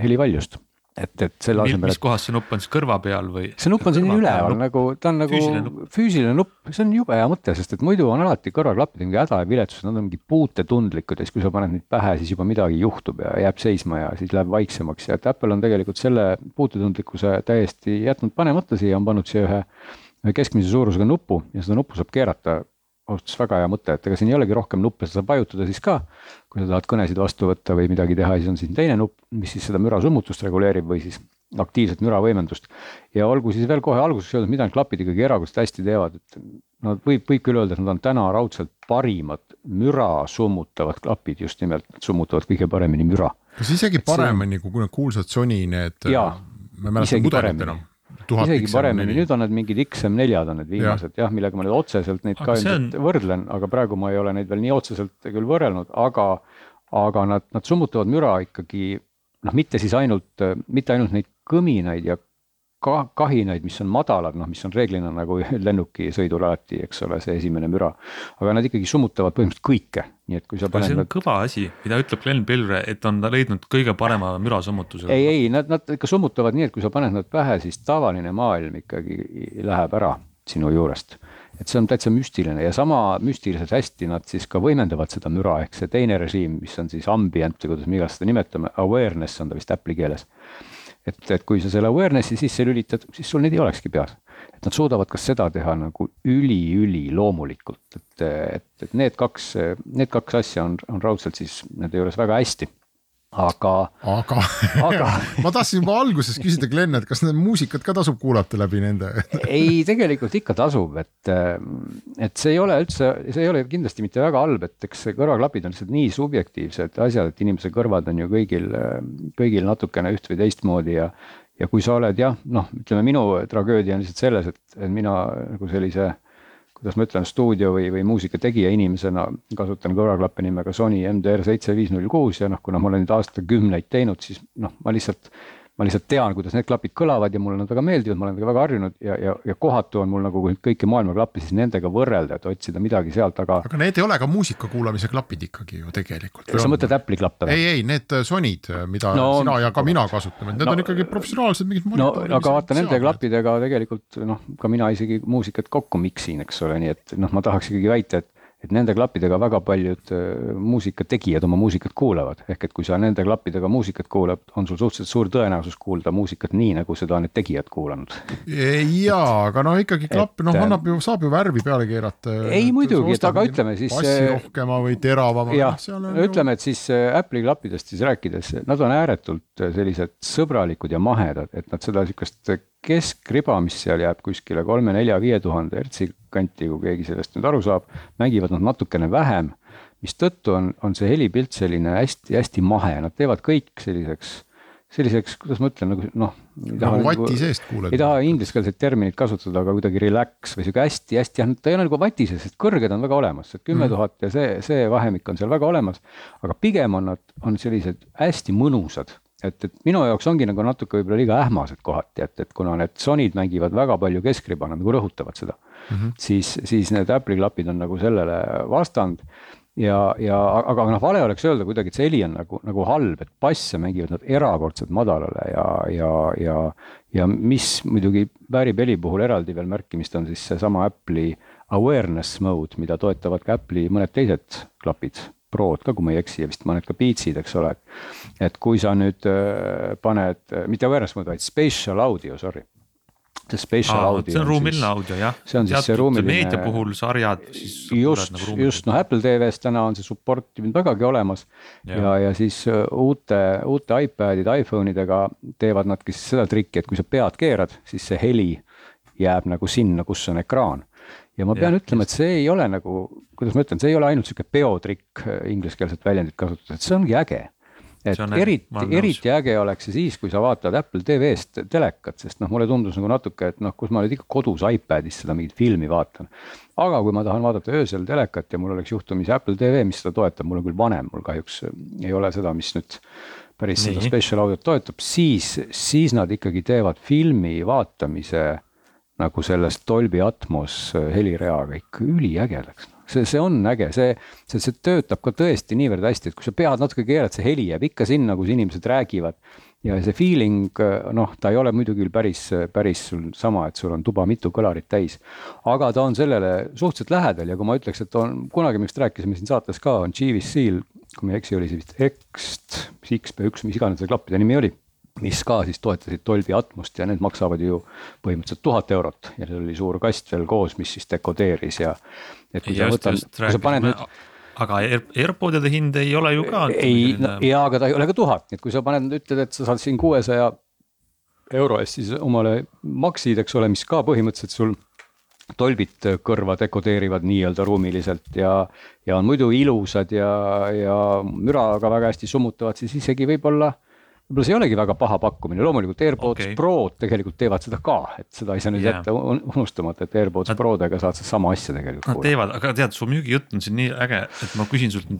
helivaljust. Et, et selle asemel. mis kohas see nupp on? Siis kõrva peal või? see nupp on siin üleval nagu, ta on nagu füüsiline nupp, füüsiline nupp, see on jube hea mõte, sest et muidu on alati kõrvaklapid mingi häda ja viletsus, nad on mingi puutetundlikud ja siis, kui sa paned neid pähe, siis juba midagi juhtub ja jääb seisma ja siis läheb vaiksemaks. Ja et Apple on tegelikult selle puutetundlikkuse täiesti jätnud panemata siia, on pannud siia ühe, ühe keskmise suurusega nupu ja seda nuppu saab keerata ausalt öeldes väga hea mõte, et ega siin ei olegi rohkem nuppe, seda saab vajutada siis ka. kui sa tahad kõnesid vastu võtta või midagi teha, siis on siin teine nupp, mis siis seda mürasummutust reguleerib või siis aktiivset müravõimendust. ja olgu siis veel kohe alguses öeldud, mida need klapid ikkagi erakordselt hästi teevad, et no võib, võib küll öelda, et nad on täna raudselt parimad müra summutavad klapid, just nimelt summutavad kõige paremini müra. kas isegi paremini kui need kuulsad Sony need? jaa, isegi paremini isegi paremini, nüüd on need mingid XM4-d on need viimased jah ja,, millega ma nüüd otseselt neid aga ka ilmselt on... võrdlen, aga praegu ma ei ole neid veel nii otseselt küll võrrelnud, aga, aga nad, nad summutavad müra ikkagi noh, mitte siis ainult, mitte ainult neid kõminaid ja ka kahinaid, mis on madalad, noh, mis on reeglina nagu lennukisõidul alati, eks ole, see esimene müra. aga nad ikkagi summutavad põhimõtteliselt kõike, nii et kui sa paned. see on nad... kõva asi, mida ütleb Glen Pilre, et on leidnud kõige parema mürasummutuse. ei, ei, nad, nad ikka summutavad nii, et kui sa paned nad pähe, siis tavaline maailm ikkagi läheb ära sinu juurest et see on täitsa müstiline ja sama müstiliselt hästi nad siis ka võimendavad seda müra, ehk see teine režiim, mis on siis ambient või kuidas me iganes seda nimetame, awareness on ta vist Apple'i keeles et, et kui sa selle awareness'i sisse lülitad, siis sul neid ei olekski peas. et nad suudavad ka seda teha nagu üli-üliloomulikult, et, et, et need kaks, need kaks asja on, on raudselt siis nende juures väga hästi aga. aga, aga... ma tahtsin juba alguses küsida, Glen, et kas need muusikat ka tasub kuulata läbi nende ei, tegelikult ikka tasub, et, et see ei ole üldse, see ei ole kindlasti mitte väga halb, et eks kõrvaklapid on lihtsalt nii subjektiivsed asjad, et inimese kõrvad on ju kõigil, kõigil natukene üht või teistmoodi ja. ja kui sa oled jah, noh, ütleme minu tragöödia on lihtsalt selles, et, et mina nagu sellise äh, kuidas ma ütlen, stuudio või, või muusikategija inimesena kasutan kõrvaklappe nimega Sony MDR seitse viis null kuus ja noh, kuna ma olen nüüd aastakümneid teinud, siis noh, ma lihtsalt ma lihtsalt tean, kuidas need klapid kõlavad ja mulle nad väga meeldivad, ma olen nendega väga harjunud ja, ja, ja kohatu on mul nagu kõiki maailma klappe siis nendega võrrelda, et otsida midagi sealt, aga. aga need ei ole ka muusika kuulamise klapid ikkagi ju tegelikult. sa mõtled Apple'i klappe või? ei, ei, need äh, Sonyd, äh, mida no, sina ja ka mina kasutame, need no, on ikkagi professionaalsed mingid. no aga vaata nende klappidega tegelikult noh, ka mina isegi muusikat kokku miksin, eks ole, nii et noh, ma tahaks ikkagi väita, et et nende klappidega väga paljud äh, muusikategijad oma muusikat kuulavad, ehk et kui sa nende klappidega muusikat kuulad, on sul suhteliselt suur tõenäosus kuulda muusikat nii, nagu seda on need tegijad kuulanud. jaa, aga noh, ikkagi klapp, noh, annab ju, saab ju värvi peale keerata. ei muidugi, et aga ütleme siis. bassi äh, rohkema või teravama. jah, ütleme, et siis äh, Apple'i klappidest siis rääkides, nad on ääretult sellised sõbralikud ja mahedad, et nad seda sihukest keskriba, mis seal jääb kuskile kolme, nelja, viie tuhande hertsi kanti, kui keegi sellest nüüd aru saab, mängivad nad natukene vähem. mistõttu on, on see helipilt selline hästi-hästi mahe, nad teevad kõik selliseks, selliseks, kuidas ma ütlen, nagu noh. nagu vati nagu, seest kuuled. ei taha ingliskeelset terminit kasutada, aga kuidagi relax või sihuke hästi-hästi, jah, ta ei ole nagu vati sees, sest kõrged on väga olemas, et kümme mhm. tuhat ja see, see vahemik on seal väga olemas. aga pigem on nad, on sellised hästi mõnusad et, et minu jaoks ongi nagu natuke võib-olla liiga ähmased kohati, et, et kuna need Sonyd mängivad väga palju keskriba, nad nagu rõhutavad seda mm, -hmm. siis, siis need Apple'i klapid on nagu sellele vastand. ja, ja aga noh, vale oleks öelda kuidagi, et see heli on nagu, nagu halb, et basse mängivad nad erakordselt madalale ja, ja, ja, ja mis muidugi väärib heli puhul eraldi veel märkimist, on siis seesama Apple'i awareness mode, mida toetavad ka Apple'i mõned teised klapid Prod ka, kui ma ei eksi ja vist mõned ka Beatsid, eks ole. et kui sa nüüd äh, paned, mitte awareness mode, vaid spatial audio, sorry. see spatial audio. see on ruumiline audio jah. see on siis see ruumiline. meedia puhul sarjad. just nagu, just noh, Apple TV-s täna on see support vägagi olemas ja, ja, ja siis äh, uute, uute iPadide, iPhone idega teevad nadki siis seda trikki, et kui sa pead keerad, siis see heli jääb nagu sinna, kus on ekraan ja ma pean ja, ütlema, et see ei ole nagu, kuidas ma ütlen, see ei ole ainult sihuke peotrikk äh, ingliskeelset väljendit kasutades, et see ongi äge. et eriti, eriti äge oleks see siis, kui sa vaatad Apple TV-st telekat, sest noh, mulle tundus nagu natuke, et noh, kus ma nüüd ikka kodus iPadis seda mingit filmi vaatan. aga kui ma tahan vaadata öösel telekat ja mul oleks juhtumisi Apple TV, mis seda toetab, mul on küll vanem, mul kahjuks ei ole seda, mis nüüd päris seda Nii. special audio't toetab, siis, siis nad ikkagi teevad filmi vaatamise nagu sellest Dolby Atmos äh, helireaga ikka üliägedaks see, see on äge, see, see, see töötab ka tõesti niivõrd hästi, et kui sa pead natuke keerad, see heli jääb ikka sinna, kus inimesed räägivad. ja see feeling, noh, ta ei ole muidugi päris, päris sul sama, et sul on tuba mitu kõlarit täis. aga ta on sellele suhteliselt lähedal ja kui ma ütleks, et on kunagi, millest rääkisime siin saates ka, on GVC-l, kui ma ei eksi, oli see vist X, XP1, mis iganes see klappide nimi oli mis ka siis toetasid Dolby Atmost ja need maksavad ju põhimõtteliselt tuhat eurot ja seal oli suur kast veel koos, mis siis dekodeeris ja. et kui sa võtad, kui sa paned nüüd. aga Air, AirPodide hind ei ole ju ka. ei, no ja, aga ta ei ole ka tuhat, nii et kui sa paned, ütled, et sa saad siin kuuesaja euro eest siis omale Maxid, eks ole, mis ka põhimõtteliselt sul tolbid kõrva dekodeerivad nii-öelda ruumiliselt ja, ja on muidu ilusad ja, ja müraga väga hästi summutavad, siis isegi võib-olla võib-olla see ei olegi väga paha pakkumine, loomulikult AirPods okay. Prod tegelikult teevad seda ka, et seda ei saa nüüd yeah. jätta unustamata, et AirPods Nad, Prodega saad sa sama asja tegelikult. Nad teevad, aga tead, su müügijutt on siin nii äge, et ma küsin sult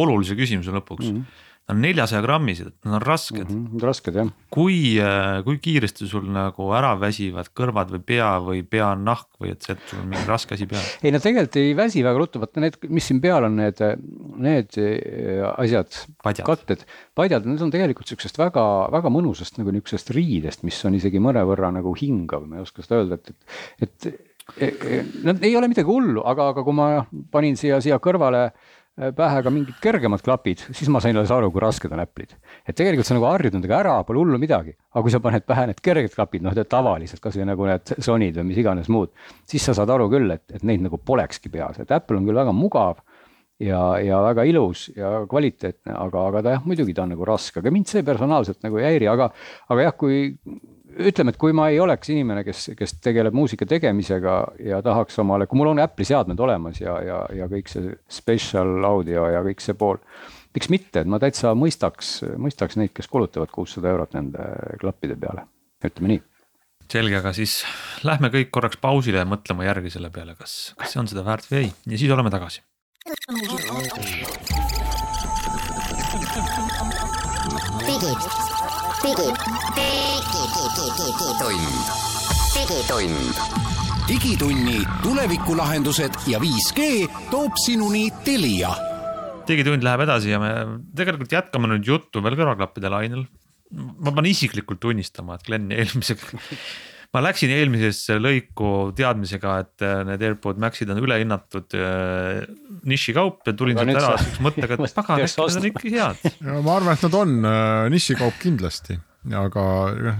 olulise küsimuse lõpuks mm. -hmm Nad on neljasaja grammised, nad on rasked mm. -hmm, rasked jah. kui, äh, kui kiiresti sul nagu ära väsivad kõrvad või pea või pea on nahk või et see, et sul on mingi raske asi peal? ei, nad tegelikult ei väsi väga ruttu, vaata need, mis siin peal on, need, need äh, asjad, katted, padjad, need on tegelikult sihukesest väga, väga mõnusast nagu nihukesest riidest, mis on isegi mõnevõrra nagu hingav, ma ei oska seda öelda, et, et, et Nad ei ole midagi hullu, aga, aga kui ma panin siia, siia kõrvale äh, Äh, pähe ka mingid kergemad klapid, siis ma sain alles aru, kui rasked on Apple'id. et tegelikult sa nagu harjud nendega ära, pole hullu midagi, aga kui sa paned pähe need kerged klapid, noh, tavalised, kasvõi nagu need Sony'd või mis iganes muud, siis sa saad aru küll, et, et neid nagu polekski peas, et Apple on küll väga mugav ja, ja väga ilus ja kvaliteetne, aga, aga ta jah, muidugi ta on nagu raske, aga mind see personaalselt nagu ei häiri, aga, aga jah, kui ütleme, et kui ma ei oleks inimene, kes, kes tegeleb muusika tegemisega ja tahaks omale, kui mul on Apple'i seadmed olemas ja, ja, ja kõik see special audio ja kõik see pool. miks mitte, et ma täitsa mõistaks, mõistaks neid, kes kulutavad kuussada eurot nende klappide peale, ütleme nii. Selge, aga siis lähme kõik korraks pausile ja mõtlema järgi selle peale, kas, kas see on seda väärt või ei. Ja siis oleme tagasi. digid, digid digitund. digitund. digitunni tulevikulahendused ja 5G toob sinuni Telia. digitund läheb edasi ja me tegelikult jätkame nüüd juttu veel kõrvaklappide lainel. ma pean isiklikult tunnistama, et Glen eelmise ma läksin eelmisesse lõiku teadmisega, et äh, need AirPod Maxid on ülehinnatud äh, nišikaup ja tulin sealt ära siukse mõttega, et pagan, äkki need on ikka head. ma arvan, et nad on äh, nišikaup kindlasti aga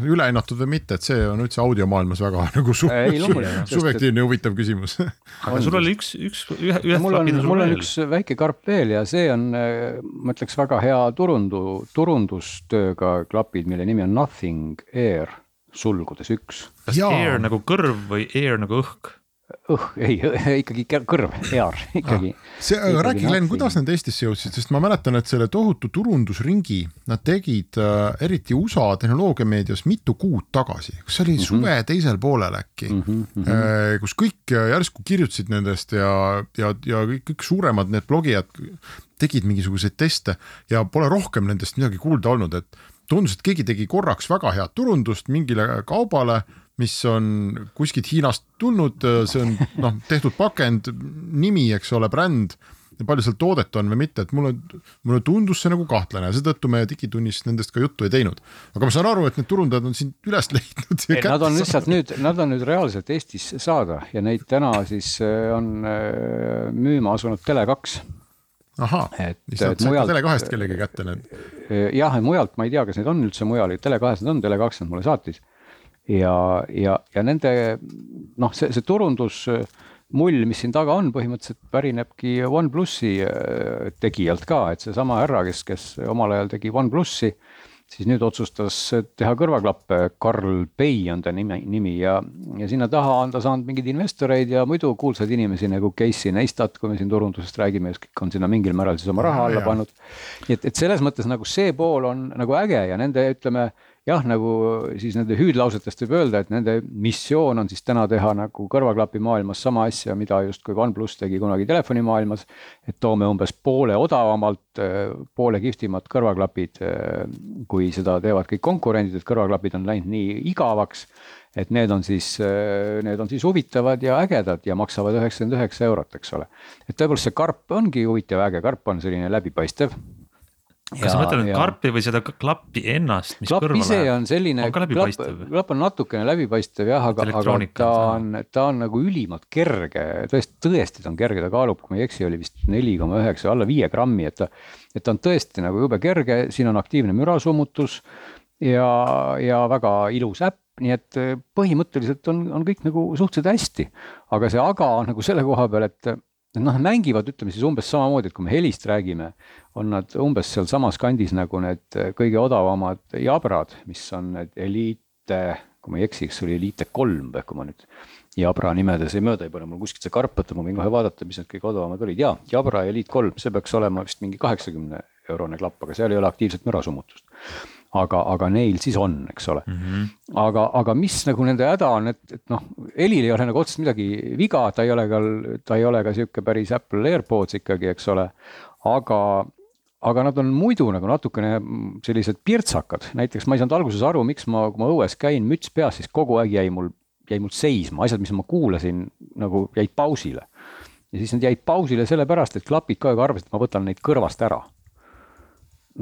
ülehinnatud või mitte, et see on üldse audiomaailmas väga nagu su ei, subjektiivne ja huvitav küsimus aga sul oli üks, üks, ühe, ühe. mul on, mul on üks väike karp veel ja see on, ma ütleks väga hea turundu, turundustööga klapid, mille nimi on Nothing Air sulgudes üks. kas ja. air nagu kõrv või air nagu õhk? Õh, ei ikkagi kõrv, ear ikkagi ah,. see, aga räägi, Glen, kuidas nad Eestisse jõudsid, sest ma mäletan, et selle tohutu turundusringi nad tegid äh, eriti USA tehnoloogiameedias mitu kuud tagasi, kas see oli mm -hmm. suve teisel poolel äkki mm, -hmm. äh, kus kõik järsku kirjutasid nendest ja, ja, ja kõik, kõik suuremad need blogijad tegid mingisuguseid teste ja pole rohkem nendest midagi kuulda olnud, et tundus, et keegi tegi korraks väga head turundust mingile kaubale mis on kuskilt Hiinast tulnud, see on noh, tehtud pakend, nimi, eks ole, bränd palju seal toodet on või mitte, et mulle, mulle tundus see nagu kahtlane seetõttu me Digitunnis nendest ka juttu ei teinud. aga ma saan aru, et need turundajad on sind üles leidnud. Nad on lihtsalt nüüd, nad on nüüd reaalselt Eestis saada ja neid täna siis äh, on äh, müüma asunud Tele2 ahah, lihtsalt saite Tele2-st kellegi kätte need? jah, mujalt ma ei tea, kas neid on üldse mujal, Tele2-s nad on, Tele2 nad mulle saatis ja, ja, ja nende noh, see, see turundusmull, mis siin taga on, põhimõtteliselt pärinebki OnePlusi äh, tegijalt ka, et seesama härra, kes, kes omal ajal tegi OnePlusi, siis nüüd otsustas teha kõrvaklappe, Karl Pei on ta nimi, nimi. Ja, ja sinna taha on ta saanud mingeid investoreid ja muidu kuulsaid inimesi nagu Casey Neistat, kui me siin turundusest räägime, kes kõik on sinna mingil määral siis oma raha alla pannud. nii et, et selles mõttes nagu see pool on nagu äge ja nende, ütleme jah, nagu siis nende hüüdlausetest võib öelda, et nende missioon on siis täna teha nagu kõrvaklapimaailmas sama asja, mida justkui OnePlus tegi kunagi telefonimaailmas. et toome umbes poole odavamalt, poole kihvtimad kõrvaklapid, kui seda teevad kõik konkurendid, et kõrvaklapid on läinud nii igavaks. et need on siis, need on siis huvitavad ja ägedad ja maksavad üheksakümmend üheksa eurot, eks ole. et tõepoolest see karp ongi huvitav ja äge, karp on selline läbipaistev kas sa mõtled nüüd karpi või seda klappi ennast, mis klapp kõrva ise läheb? on selline, klapp, klapp on natukene läbipaistev jah, aga, aga ta on on, ta on nagu ülimalt kerge, tõesti, tõesti ta on kerge, ta kaalub, kui ma ei eksi, oli vist neli koma üheksa, alla viie grammi, et ta. et ta on tõesti nagu jube kerge, siin on aktiivne mürasummutus ja, ja väga ilus äpp nii et eh, põhimõtteliselt on, on kõik nagu suhteliselt hästi, aga see aga on nagu selle koha peal, et noh, mängivad, ütleme siis umbes samamoodi, et kui me helist räägime, on nad umbes sealsamas kandis nagu need kõige odavamad jabrad, mis on need Elite, kui ma ei eksi, see oli Elite kolm või kui ma nüüd Jabra nimedes ei mööda ei pane, mul kuskilt see karp võtta, ma võin kohe vaadata, mis need kõige odavamad olid ja Jabra Elite kolm, see peaks olema vist mingi kaheksakümne eurone klapp, aga seal ei ole aktiivset mürasummutust. Aga, aga neil siis on, eks ole mm. -hmm. aga, aga mis nagu nende häda on, et, et noh, helil ei ole nagu otseselt midagi viga, ta ei ole ka, ta ei ole ka sihuke päris Apple AirPods ikkagi, eks ole. aga, aga nad on muidu nagu natukene sellised pirtsakad, näiteks ma ei saanud alguses aru, miks ma, kui ma õues käin, müts peas, siis kogu aeg jäi mul, jäi mul seisma, asjad, mis ma kuulasin, nagu jäid pausile. ja siis nad jäid pausile sellepärast, et klapid kogu aeg arvasid, et ma võtan neid kõrvast ära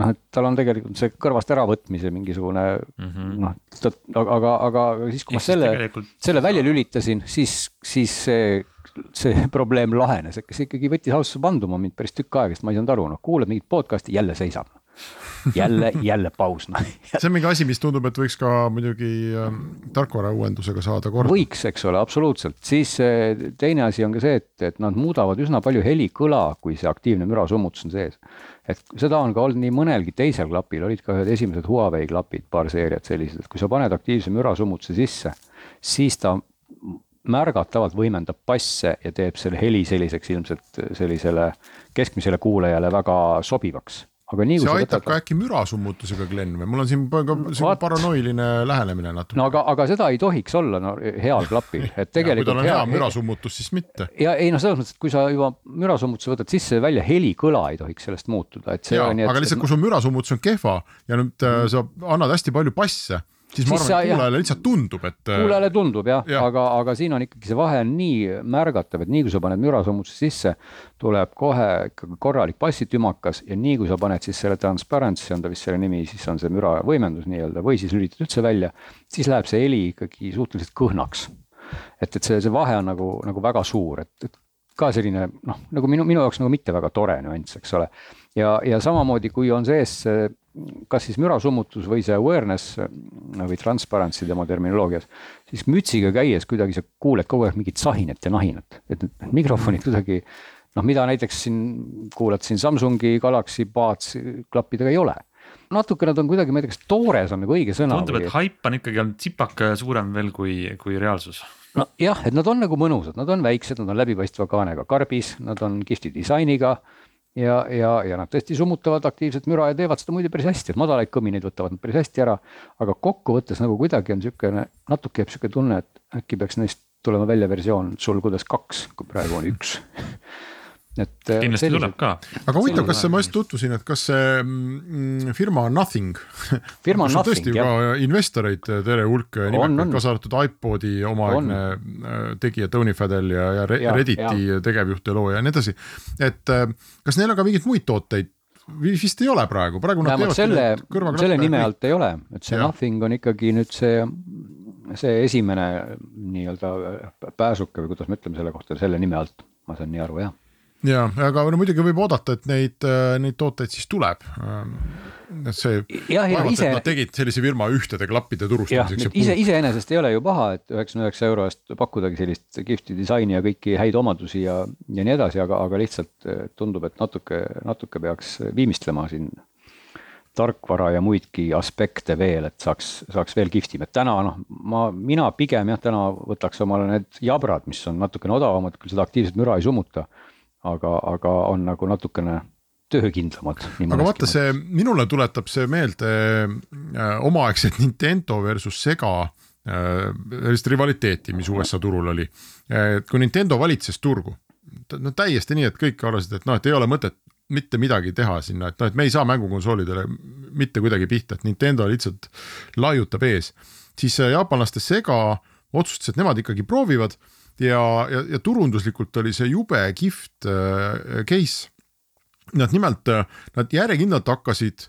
noh, et tal on tegelikult see kõrvast äravõtmise mingisugune mm -hmm. noh, aga, aga, aga siis, kui ma selle tegelikult-, selle välja lülitasin, siis, siis see, see probleem lahenes, et see ikkagi võttis ausalt vanduma mind päris tükk aega, sest ma ei saanud aru, noh, kuulad mingit podcast'i, jälle seisab. Jälle, jälle paus, noh. see on mingi asi, mis tundub, et võiks ka muidugi äh, tarkvarauuendusega saada korda. võiks, eks ole, absoluutselt, siis eh, teine asi on ka see, et, et nad muudavad üsna palju helikõla, kui see aktiivne mürasummutus on sees. et seda on ka olnud nii mõnelgi teisel klapil, olid ka ühed esimesed Huawei klapid, paar seeriat sellised, et kui sa paned aktiivse mürasummutuse sisse, siis ta märgatavalt võimendab basse ja teeb selle heli selliseks ilmselt sellisele keskmisele kuulajale väga sobivaks. Aga nii see kui sa aitab võtad ka äkki mürasummutusega, Glen, või? Mul on siin ka sihuke Vaat- paranoiline lähenemine natuke. No aga, aga seda ei tohiks olla no heal klapil, et kui tal tegelikult on hea mürasummutus, siis mitte. ja ei noh, selles mõttes, et kui sa juba mürasummutuse võtad sisse ja välja, helikõla ei tohiks sellest muutuda, et see nii, et aga lihtsalt, kui sul mürasummutus on kehva ja nüüd äh, sa annad hästi palju basse, siis ma arvan, et kuulajale lihtsalt tundub, et äh, kuulajale tundub jah ja., aga, aga siin on ikkagi see vahe on nii märgatav, et nii kui sa paned mürasummutuse sisse, tuleb kohe ikkagi korralik bassitümakas ja nii kui sa paned siis selle transparency on ta vist selle nimi, siis on see müra võimendus nii-öelda või siis lülitad üldse välja, siis läheb see heli ikkagi suhteliselt kõhnaks. et, et see, see vahe on nagu, nagu väga suur, et, et ka selline noh, nagu minu, minu jaoks nagu mitte väga tore nüanss, eks ole. ja, ja samamoodi, kui on sees see kas siis mürasummutus või see awareness või transparency tema terminoloogias, siis mütsiga käies kuidagi sa kuuled kogu aeg mingit sahinat ja nahinat, et need mikrofonid kuidagi noh, mida näiteks siin kuulad siin Samsungi Galaxy Buds klappidega ei ole. natuke nad on kuidagi, ma ei tea, kas toores on nagu õige sõna tundub, et haip on ikkagi olnud tsipaka suurem veel kui, kui reaalsus. nojah, et nad on nagu mõnusad, nad on väiksed, nad on läbipaistva kaanega karbis, nad on kihvti disainiga ja, ja, ja nad tõesti summutavad aktiivset müra ja teevad seda muide päris hästi, et madalaid kõmineid võtavad nad päris hästi ära. aga kokkuvõttes nagu kuidagi on niisugune, natuke jääb niisugune tunne, et äkki peaks neist tulema välja versioon sulgudes kaks, kui praegu on üks. et. kindlasti tuleb ka. aga huvitav, kas see, ma just tutvusin, et kas see mm, firma Nothing. Firma kus on tõesti Nothing, ka investoreid terve hulk On, nimekaid, kaasa arvatud iPodi omaaegne äh, tegija Tony Fadell ja, ja Ja, Redditi tegevjuht ja looja ja nii edasi. et äh, kas neil on ka mingeid muid tooteid? vist ei ole praegu, praegu nad teevadki selle, selle nime alt ei ole, et see Jah. Nothing on ikkagi nüüd see, see esimene nii-öelda pääsuke või kuidas me ütleme selle kohta, selle nime alt, ma saan nii aru, jah. ja, aga no muidugi võib oodata, et neid, neid tooteid siis tuleb. et see, vaevalt, ise et nad tegid sellise firma ühtede klappide turustamiseks. ise, iseenesest ei ole ju paha, et üheksakümne üheksa euro eest pakkudagi sellist kihvti disaini ja kõiki häid omadusi ja, ja nii edasi, aga, aga lihtsalt eh, tundub, et natuke, natuke peaks viimistlema siin tarkvara ja muidki aspekte veel, et saaks, saaks veel kihvtim, et täna noh, ma, mina pigem jah, täna võtaks omale need jabrad, mis on natukene odavamad, küll seda aktiivset müra ei summuta. aga, aga on nagu natukene töökindlamad. aga vaata see, minule tuletab see meelde äh, omaaegset Nintendo versus Sega äh, sellist rivaliteeti, mis USA turul oli. kui Nintendo valitses turgu, no täiesti nii, et kõik arvasid, et noh, et ei ole mõtet mitte midagi teha sinna, et noh, et me ei saa mängukonsoolidele mitte kuidagi pihta, et Nintendo lihtsalt laiutab ees. siis äh, jaapanlaste Sega otsustas, et nemad ikkagi proovivad ja, ja, ja turunduslikult oli see jube kihvt äh, case Nad nimelt, nad järjekindlalt hakkasid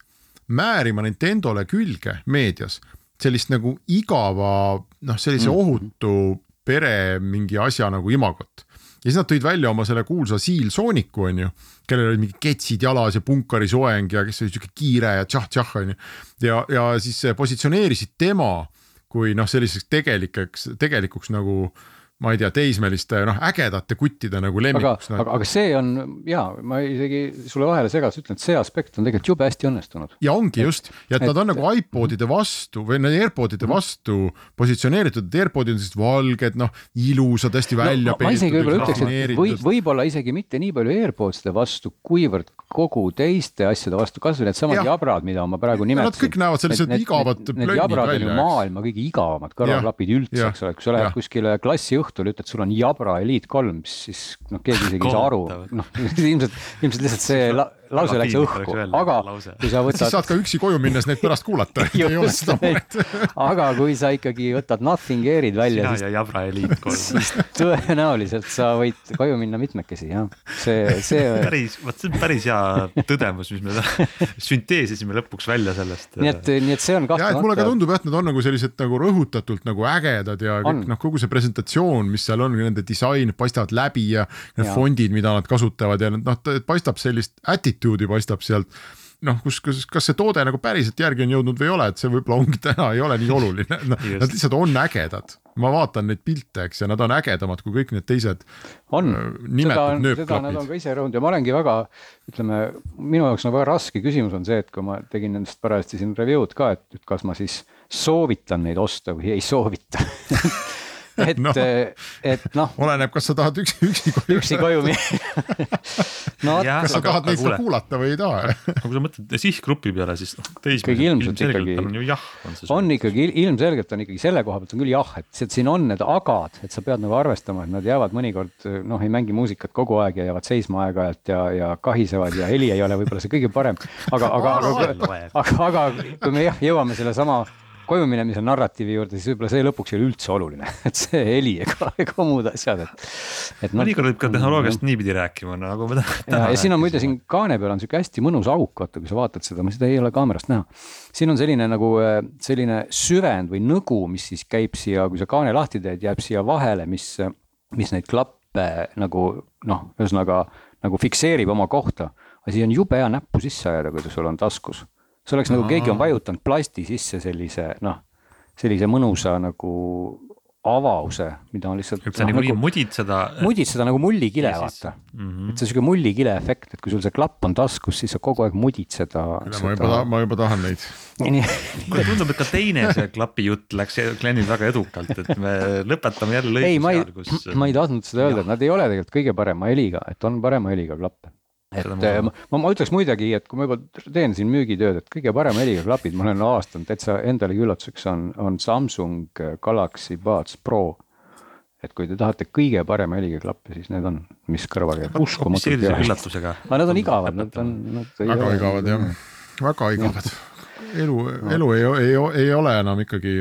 määrima Nintendole külge meedias sellist nagu igava noh, sellise ohutu pere mingi asja nagu imagot. ja siis nad tõid välja oma selle kuulsa Seal Sooniku onju, kellel olid mingid ketsid jalas ja punkari soeng ja kes oli siuke kiire ja tšah-tšah onju. ja, ja siis positsioneerisid tema kui noh, selliseks tegelikeks, tegelikuks nagu ma ei tea, teismeliste noh, ägedate kuttide nagu aga, lemmikuks no. aga, aga see on ja ma isegi sulle vahele segas ütlen, et see aspekt on tegelikult jube hästi õnnestunud. ja ongi just ja et, et- nad on nagu iPodide vastu või need AirPodide vastu positsioneeritud, et AirPodid on sellised valged, noh ilusad, hästi välja ma, ma isegi võib-olla ütleks, et või, võib-olla isegi mitte nii palju AirPodside vastu, kuivõrd kogu teiste asjade vastu, kasvõi needsamad Jah. jabrad, mida ma praegu Ja nad nimetasin. kõik näevad sellised igavad Need, need plönnid jabrad on välja, ju eks. maailma kõige igavamad kõrvaklapid üldse, eks ole, kui sa lähed jah. kuskile klassiõhtule, ütled, sul on Jabra Elite kolm, siis noh, keegi isegi ei saa aru noh ilmselt, ilmselt lihtsalt see la, lause läks õhku aga lause. kui sa siis võtad saad ka üksi koju minnes neid pärast kuulata, ei ole seda muret. aga kui sa ikkagi võtad Nothing Air'id välja, sina siis ja Jabra Elite kolm. siis tõenäoliselt sa võid koju minna mitmekesi jah, see, see päris, vot see on päris hea tõdemus, mis me sünteesisime lõpuks välja sellest. nii et, nii et see on ja et mulle ka kahtlemata, tundub jah, et nad on nagu sellised nagu rõhutatult nagu ägedad ja kõik noh, kogu see presentatsioon, mis seal on, nende disain paistavad läbi ja need Jaa. fondid, mida nad kasutavad ja noh, paistab sellist attitude'i paistab sealt. noh, kus, kus, kas see toode nagu päriselt järgi on jõudnud või ei ole, et see võib-olla ongi täna ei ole nii oluline, nad Just. lihtsalt on ägedad. ma vaatan neid pilte, eks, ja nad on ägedamad kui kõik need teised on, äh, seda seda nad on ka ise rõhunud ja ma olengi väga, ütleme, minu jaoks on väga raske küsimus on see, et kui ma tegin nendest parajasti siin review'd ka, et kas ma siis soovitan neid osta või ei soovita et Noh. et noh, oleneb, kas sa tahad üksi, üksi koju, üksi koju minna no kas sa Aga- tahad aga neid seal kuulata või ei taha. aga kui sa mõtled sihtgrupi peale, siis noh, Kõige teismelised ilmselt ikkagi- on ju jah, on see on ikkagi il- ilmselgelt on ikkagi selle koha pealt on küll jah, et see- et siin on need agad, et sa pead nagu arvestama, et nad jäävad mõnikord noh, ei mängi muusikat kogu aeg ja jäävad seisma aeg-ajalt ja, ja kahisevad ja heli ei ole võib-olla see kõige parem. aga, aga, aga, aga, aga kui me jah, jõuame sellesama koju minemise narratiivi juurde, siis võib-olla see lõpuks ei ole üldse oluline, et see heli ega, ega muud asjad, et. et noh, mõnikord võib ka tehnoloogiast niipidi rääkima, nagu me ja, täna ja siin on muide siin kaane peal on sihuke hästi mõnus auk, vaata, kui sa vaatad seda, seda ei ole kaamerast näha. siin on selline nagu äh, selline süvend või nõgu, mis siis käib siia, kui sa kaane lahti teed, jääb siia vahele, mis, mis neid klappe nagu noh, ühesõnaga nagu fikseerib oma kohta. aga siia on jube hea näppu sisse ajada, kui ta sul on taskus. See oleks nagu keegi on vajutanud plasti sisse sellise noh, sellise mõnusa nagu avause, mida on lihtsalt. sa niikuinii mudid seda. mudid seda nagu mullikile, vaata mm. -hmm. et see sihuke mullikile efekt, et kui sul see klapp on taskus, siis sa kogu aeg mudid seda. ma juba, ma juba tahan neid. mulle tundub, et ka teine see klapi jutt läks Glenil väga edukalt, et me lõpetame jälle ei, lõigu seal, kus. ma ei tahtnud seda öelda, et nad ei ole tegelikult kõige parema heliga, et on parema heliga klappe. Et Seda ma ma, ma, ütleks muidugi, et kui ma juba teen siin müügitööd, et kõige parema heliga klapid ma olen avastanud täitsa endale üllatuseks on, on Samsung Galaxy Buds Pro. et kui te tahate kõige parema heliga klappe, siis need on, mis kõrvale jääb mis uskumatult head. üllatusega. aga nad on igavad, nad on, nad väga igavad jah, väga igavad. elu, elu ei, ei, ei ole enam ikkagi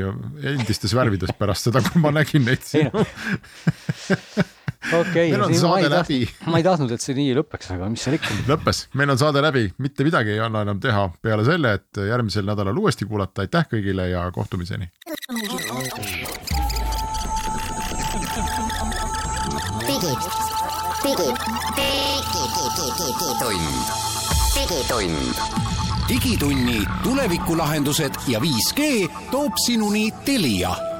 endistes värvides pärast seda, kui ma nägin neid siin. okei siin ma ei tahtnud, et see nii lõpeks, aga mis seal ikka. lõppes, meil on saade läbi, mitte midagi ei anna enam teha peale selle, et järgmisel nädalal uuesti kuulata, aitäh kõigile ja kohtumiseni. digitund, digitund. digitunni tulevikulahendused ja 5G toob sinuni Telia